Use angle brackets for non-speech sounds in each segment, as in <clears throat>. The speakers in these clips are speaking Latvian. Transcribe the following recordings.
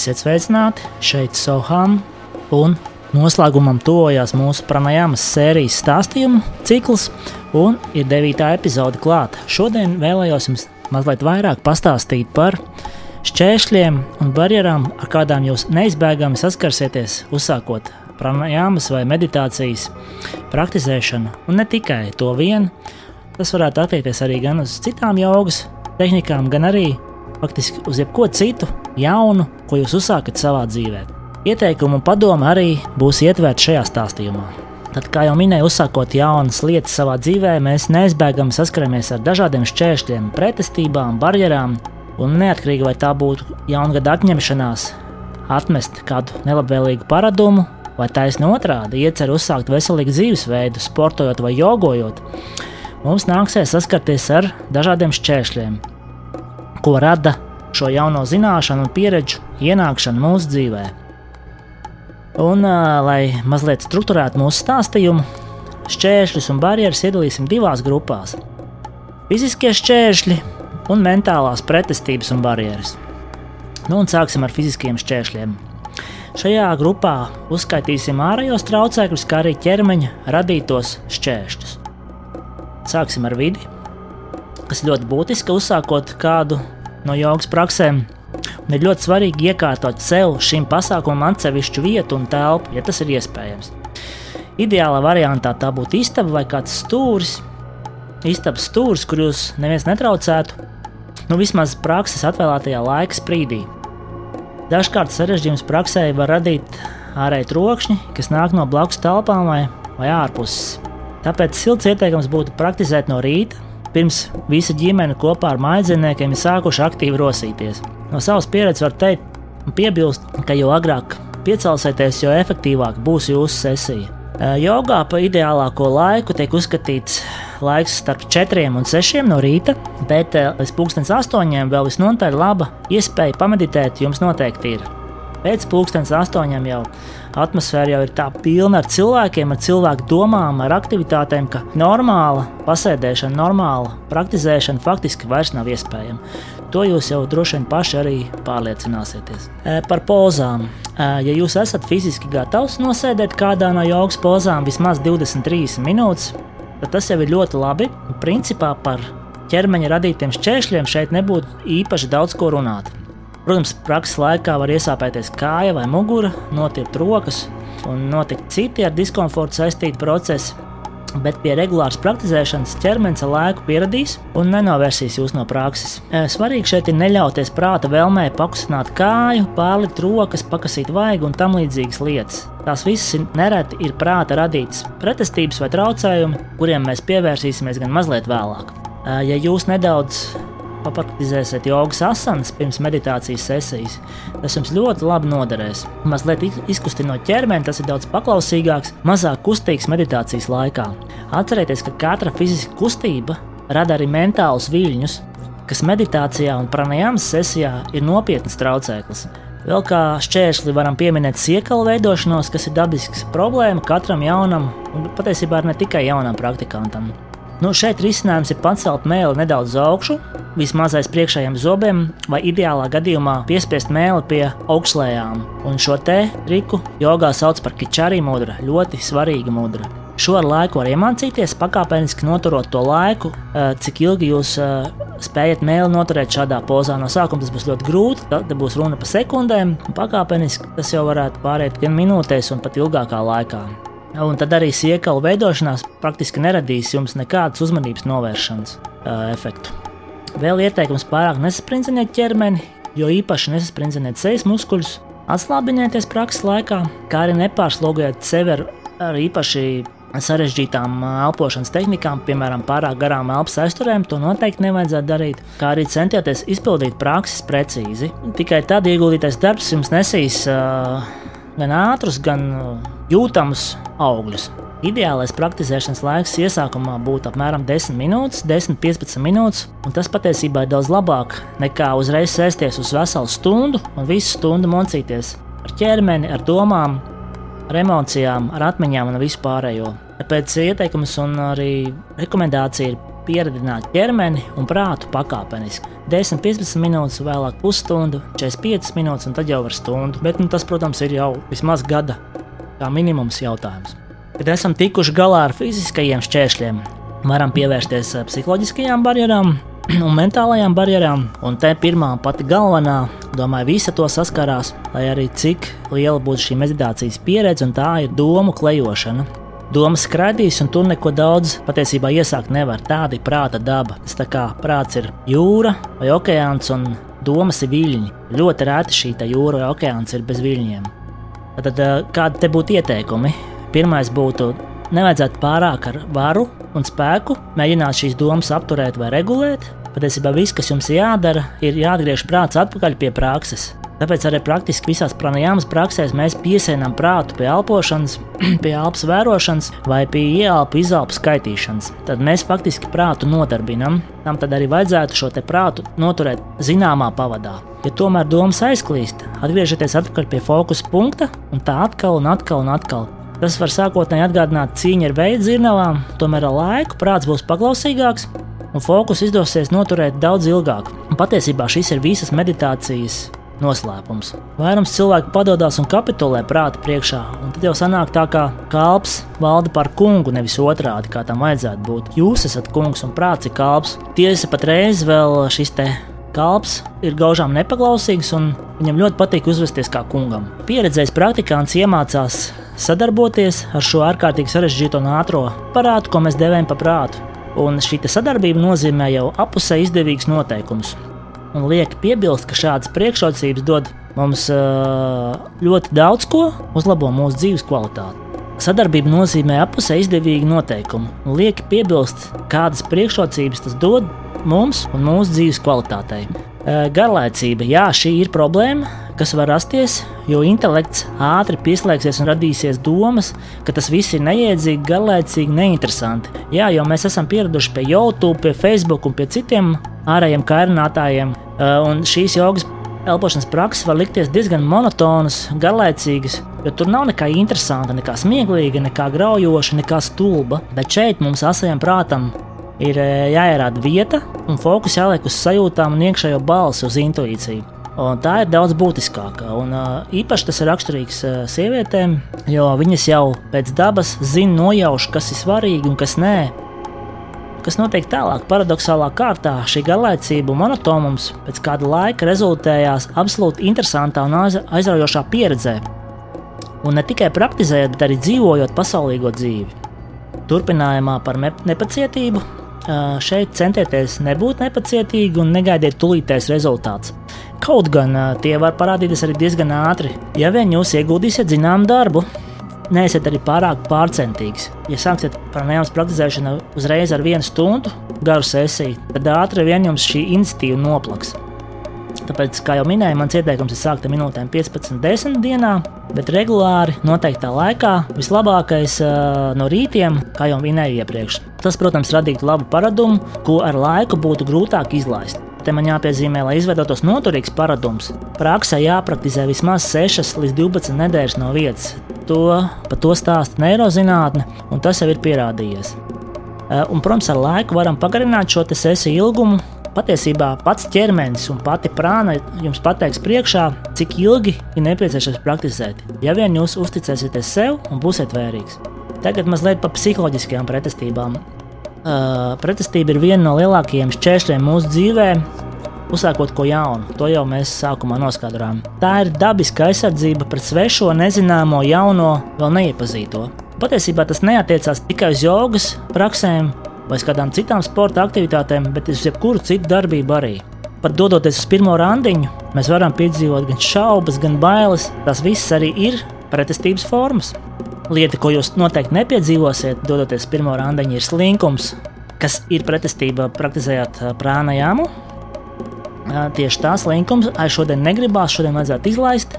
Esiet sveicināti šeit, Soham, un noslēgumam tojās mūsu pranajāmas sērijas stāstījumu cikls, un ir devītā epizode klāta. Šodien vēlējos jums mazliet vairāk pastāstīt par šķēršļiem un barjerām, ar kādām jūs neizbēgami saskarsieties, uzsākot pranajāmas vai meditācijas praktizēšanu, un ne tikai to vienu. Tas varētu attiekties arī gan uz citām jogas tehnikām, gan arī faktiski uz jebko citu jaunu, ko jūs uzsākat savā dzīvē. Ieteikumu un padomu arī būs ietverti šajā stāstījumā. Tad, kā jau minēju, uzsākot jaunas lietas savā dzīvē, mēs neizbēgami saskaramies ar dažādiem šķēršļiem, pretestībām, barjerām, un neatkarīgi vai tā būtu jaungada atņemšanās, atmest kādu nelabvēlīgu paradumu, vai taisni otrādi iecer uzsākt veselīgu dzīvesveidu, sportojot vai jogojot, mums nāksies saskarties ar dažādiem šķēršļiem, ko rada šo jauno zināšanu un pieredžu ienākšana mūsu dzīvē. Un, lai mazliet struktūrētu mūsu stāstījumu, šķēršļus un barjeras iedalīsim divās grupās - fiziskie šķēršļi un mentālās pretestības un barjeras. Nu, un sāksim ar fiziskiem šķēršļiem. Šajā grupā uzskaitīsim ārējos traucēkļus, kā arī ķermeņa radītos šķēršļus. Sāksim ar vidi, kas ļoti būtiska uzsākot kādu no jogas praksēm. Un ir ļoti svarīgi iekārtot sev šim pasākumam atsevišķu vietu un telpu, ja tas ir iespējams. Ideālā variantā tā būtu istaba vai kāds stūris. Istabas stūris, kur jūs neviens netraucētu, nu vismaz prakses atvēlētajā laika sprīdī. Dažkārt sarežģījums praksē var radīt ārēji trokšņi, kas nāk no blakus telpām vai, vai ārpuses. Tāpēc silts ieteikums būtu praktizēt no rīta, pirms visa ģimene kopā ar mājdzīvniekiem ir sākuši aktīvi rosīties. No savas pieredzes var teikt, piebilst, ka jo agrāk piecelsieties, jo efektīvāk būs jūsu sesija. Jogā pa ideālāko laiku tiek uzskatīts laiks starp 4 un 6 no rīta, bet līdz 8 vēl visnotaļ laba iespēja pameditēt jums noteikti ir. Pēc pusdienas astoņiem jau atmosfēra jau ir tā pilna ar cilvēkiem, ar cilvēku domām, ar aktivitātēm, ka normāla pasēdēšana, normāla praktizēšana faktiski vairs nav iespējama. To jūs jau droši vien paši arī pārliecināsieties. Par pozām. Ja jūs esat fiziski gatavs nosēdēt kādā no jogas pozām vismaz 23 minūtes, tad tas jau ir ļoti labi. Principā par ķermeņa radītiem šķēršļiem šeit nebūtu īpaši daudz ko runāt. Protams, prakses laikā var iesāpēties kāja vai mugura, notirpt rokas un notikt citi ar diskomfortu saistīti procesi. Bet pie regulāras praktizēšanas ķermenis ar laiku pieradīs un nenovērsīs jūs no prakses. E, svarīgi šeit ir neļauties prāta vēlmē pakustināt kāju, pārlikt rokas, pakasīt vaigu un tam līdzīgas lietas. Tās visas nereti ir prāta radītas pretestības vai traucējumi, kuriem mēs pievērsīsimies gan mazliet vēlāk. E, ja jūs nedaudz papraktizēsiet jogas asanas pirms meditācijas sesijas, tas jums ļoti labi noderēs. Mazliet izkustinot ķermeni, tas ir daudz paklausīgāks, mazāk kustīgs meditācijas laikā. Atcerieties, ka katra fiziska kustība rada arī mentālus viļņus, kas meditācijā un pranajāmas sesijā ir nopietns traucēklis. Vēl kā šķērsli varam pieminēt siekalu veidošanos, kas ir dabisks problēma katram jaunam, un patiesībā ne tikai jaunam praktikantam. Nu, šeit risinājums ir pacelt mēli nedaudz uz augšu, vismaz aiz priekšējiem zobiem, vai ideālā gadījumā piespiest mēli pie augšlējām. Un šo te triku jogā sauc par kičārī mudra, ļoti svarīga mudra. Šo ar laiku var iemācīties, pakāpeniski noturot to laiku, eh, cik ilgi jūs eh, spējat mēli noturēt šādā pozā. No sākuma tas būs ļoti grūti, tad būs runa par sekundēm, un pakāpeniski tas jau varētu pāriet gan minūtēs, un pat ilgākā laikā. Un tad arī siekalu veidošanās praktiski neradīs jums nekādas uzmanības novēršanas uh, efektu. Vēl ieteikums pārāk nesasprindziniet ķermeni, jo īpaši nesasprindziniet sejas muskuļus, atslābinieties prakses laikā, kā arī nepārslogojiet sevi ar, ar īpaši sarežģītām elpošanas tehnikām, piemēram, pārāk garām elpas aizturēm, to noteikti nevajadzētu darīt. Kā arī centieties izpildīt prakses precīzi. Tikai tad ieguldītais darbs jums nesīs uh, gan ātrus, gan uh, jūtamus augļus. Ideālais praktizēšanas laiks iesākumā būtu apmēram 10 minūtes, 10-15 minūtes, un tas patiesībā ir daudz labāk nekā uzreiz sēsties uz veselu stundu un visu stundu mocīties ar ķermeni, ar domām, ar emocijām, ar atmiņām un visu pārējo. Tāpēc ieteikums un arī rekomendācija ir pieredzināt ķermeni un prātu pakāpeniski. 10, 15 minūtes, vēlāk pusstundu, 45 minūtes, un tad jau var stundu. Bet nu, tas, protams, ir jau vismaz gada kā minimums jautājums. Kad esam tikuši galā ar fiziskajiem šķēršļiem, varam pievērsties psiholoģiskajām barjerām, <clears throat> un mentālajām barjerām. Un te pirmā pati galvenā, domāju, visa to saskarās, lai arī cik liela būtu šī meditācijas pieredze, un tā ir domu klejošana. Domas skraidīs, un tur neko daudz patiesībā iesākt nevar. Tāda ir prāta daba. Tas tā kā prāts ir jūra vai okeāns, un domas ir viļņi. Ļoti rēti šī jūra vai okeāns ir bez viļņiem. Tad eh, kādi te būtu ieteikumi? Pirmais būtu nevajadzētu pārāk ar varu un spēku mēģināt šīs domas apturēt vai regulēt, Patiesībā viss, kas jums jādara, ir jāatgriež prāts atpakaļ pie prakses. Tāpēc arī praktiski visās pranajāmas praksēs mēs piesēnām prātu pie elpošanas, <clears throat> pie elpas vērošanas vai pie ieelpu izelpu skaitīšanas. Tad mēs faktiski prātu nodarbinam. Tam tad arī vajadzētu šo prātu noturēt zināmā pavadā. Ja tomēr domas aizklīst, atgriežieties atpakaļ pie fokusa punkta un tā atkal un atkal un atkal. Tas var sākotnēji atgādināt cīņu ar veidu zirnavām, tomēr ar laiku prāts būs paklausīgāks un fokus izdosies noturēt daudz ilgāk. Un patiesībā šis ir visas meditācijas noslēpums. Vairums cilvēku padodas un kapitulē prāta priekšā, un tad jau sanāk tā, ka kalps valda par kungu, nevis otrādi, kā tam vajadzētu būt. Jūs esat kungs un prāts ir kalps. Tiesa patreiz vēl šis te kalps ir gaužām nepaklausīgs, un viņam ļoti patīk uzvesties kā kungam. Pieredzējis praktikants iemācās sadarboties ar šo ārkārtīgi sarežģīto un ātro parātu, ko mēs devējam par prātu. Un šī sadarbība nozīmē jau apusē izdevīgus noteikumus. Un liek piebilst, ka šādas priekšrocības dod mums ļoti daudz ko, uzlabo mūsu dzīves kvalitāti. Sadarbība nozīmē apusē izdevīgu noteikumu, un liek piebilst, kādas priekšrocības tas dod mums un mūsu dzīves kvalitātei. Garlaicība, jā, šī ir problēma, kas var rasties, jo intelekts ātri pieslēgsies un radīsies domas, ka tas viss ir neiedzīgi, garlaicīgi, neinteresanti. Jā, jo mēs esam pieraduši pie YouTube, pie Facebook un pie citiem ārējiem kairinātājiem, un šīs jogas elpošanas prakses var likties diezgan monotonas, garlaicīgas, jo tur nav nekā interesanta, nekā smieklīga, nekā graujoša, nekā stulba. Bet šeit mums asajam prātam ir jāierāda vieta un fokus jāliek uz sajūtām un iekšējo balsi, uz intuīciju. Un tā ir daudz būtiskāka. Un, uh, īpaši tas ir raksturīgs uh, sievietēm, jo viņas jau pēc dabas zina, nojauš, kas ir svarīgi un kas nē. Kas notiek tālāk, paradoxālā kārtā, šī garlaicība un monotonums pēc kāda laika rezultējās absolūti interesantā un aizraujošā pieredzē. Un ne tikai praktizējot, bet arī dzīvojot pasaulīgo dzīvi. Turpinājumā par nepacietību šeit centieties nebūt nepacietīgi un negaidiet tulītais rezultāts. Kaut gan tie var parādīties arī diezgan ātri, ja vien jūs ieguldīsiet zināmu darbu. Neesiet arī pārāk pārcentīgs. Ja sāksiet nejaunas praktizēšanu uzreiz ar vienu stundu garu sesiju, tad ātri vien jums šī iniciatīva noplaks. Tāpēc, kā jau minēju, mans ieteikums ir sākt ar minūtēm 15, 10 dienā, bet regulāri, noteiktā laikā, vislabākais uh, no rītiem, kā jau minēju iepriekš. Tas, protams, radītu labu paradumu, ko ar laiku būtu grūtāk izlaist. Te man jāpiezīmē, lai izveidotos noturīgs paradums, praksē jāpraktizē vismaz 6 līdz 12 nedēļas no vietas. To, par to stāsta neirozinātne, un tas jau ir pierādījies. Eh, un, protams, ar laiku varam pagarināt šo sesiju ilgumu. Patiesībā pats ķermenis un pati prāna jums pateiks priekšā, cik ilgi ir nepieciešams praktizēt. Ja vien jūs uzticēsieties sev un būsiet vērīgs. Tagad mazliet par psiholoģiskajām pretestībām. Uh, pretestība ir viena no lielākajiem šķēršļiem mūsu dzīvē. Uzsākot ko jaunu, to jau mēs sākumā noskaidrojām. Tā ir dabiska aizsardzība pret svešo, nezināmo, jauno, vēl neiepazīto. Patiesībā tas neatiecās tikai uz jogas praksēm vai kādām citām sporta aktivitātēm, bet uz jebkuru citu darbību arī. Pat dodoties uz pirmo randiņu, mēs varam piedzīvot gan šaubas, gan bailes. Tas viss arī ir pretestības formas. Lieta, ko jūs noteikti nepiedzīvosiet, dodoties pirmo randiņu, ir slinkums, kas ir pretestība praktizējot prāna jāmu. Tieši tā slinkums, ai šodien negribās, šodien vajadzētu izlaist.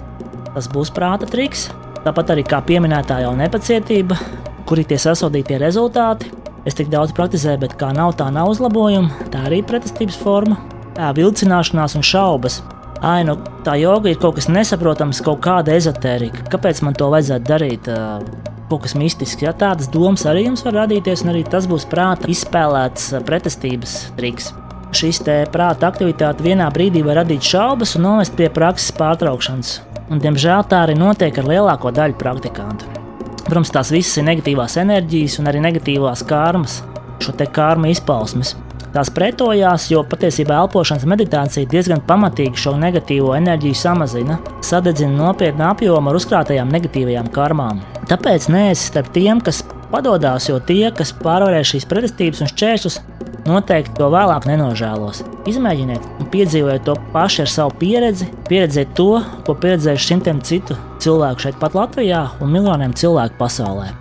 Tas būs prāta triks. Tāpat arī kā pieminētā jau nepacietība, kur ir tie sasodītie rezultāti. Es tik daudz praktizēju, bet kā nav tā nav uzlabojuma, tā arī pretestības forma. Tā vilcināšanās un šaubas ai, nu, tā joga ir kaut kas nesaprotams, kaut kāda ezotērija. Kāpēc man to vajadzētu darīt? kaut kas mistisks. Ja tādas domas arī jums var radīties, un arī tas būs prāta izspēlēts pretestības triks. Šis prāta aktivitāte vienā brīdī var radīt šaubas un novest pie prakses pārtraukšanas. Un, diemžēl tā arī notiek ar lielāko daļu praktikantu. Protams, tās visas ir negatīvās enerģijas un arī negatīvās karmas, šo te karmu izpausmes. Tās pretojās, jo patiesībā elpošanas meditācija diezgan pamatīgi šo negatīvo enerģiju samazina, sadedzina nopietnu apjomu ar uzkrātajām negatīvajām karmām. Tāpēc neesi starp tiem, kas padodas, jo tie, kas pārvarēs šīs pretestības un šķēršļus, noteikti to vēlāk nenožēlos. Izmēģiniet piedzīvojiet to pašu ar savu pieredzi, pieredzēt to, ko pieredzējuši simtiem citu cilvēku šeit, pat Latvijā, un miljoniem cilvēku pasaulē.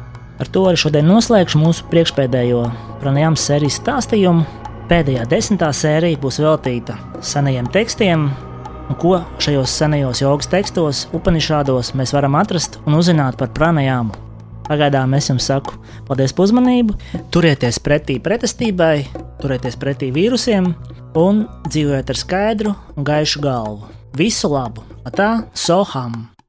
Ar to arī šodien noslēgšu mūsu priekšpēdējo pranajām sērijas stāstījumu. Pēdējā desmitā sērija būs veltīta senajiem tekstiem, un ko šajos senajos jogas tekstos, upanišādos mēs varam atrast un uzzināt par pranajāmu. Pagaidām es jums saku paldies par uzmanību, turieties pretī pretestībai, turieties pretī vīrusiem un dzīvojiet ar skaidru un gaišu galvu. Visu labu! Tā, Soham!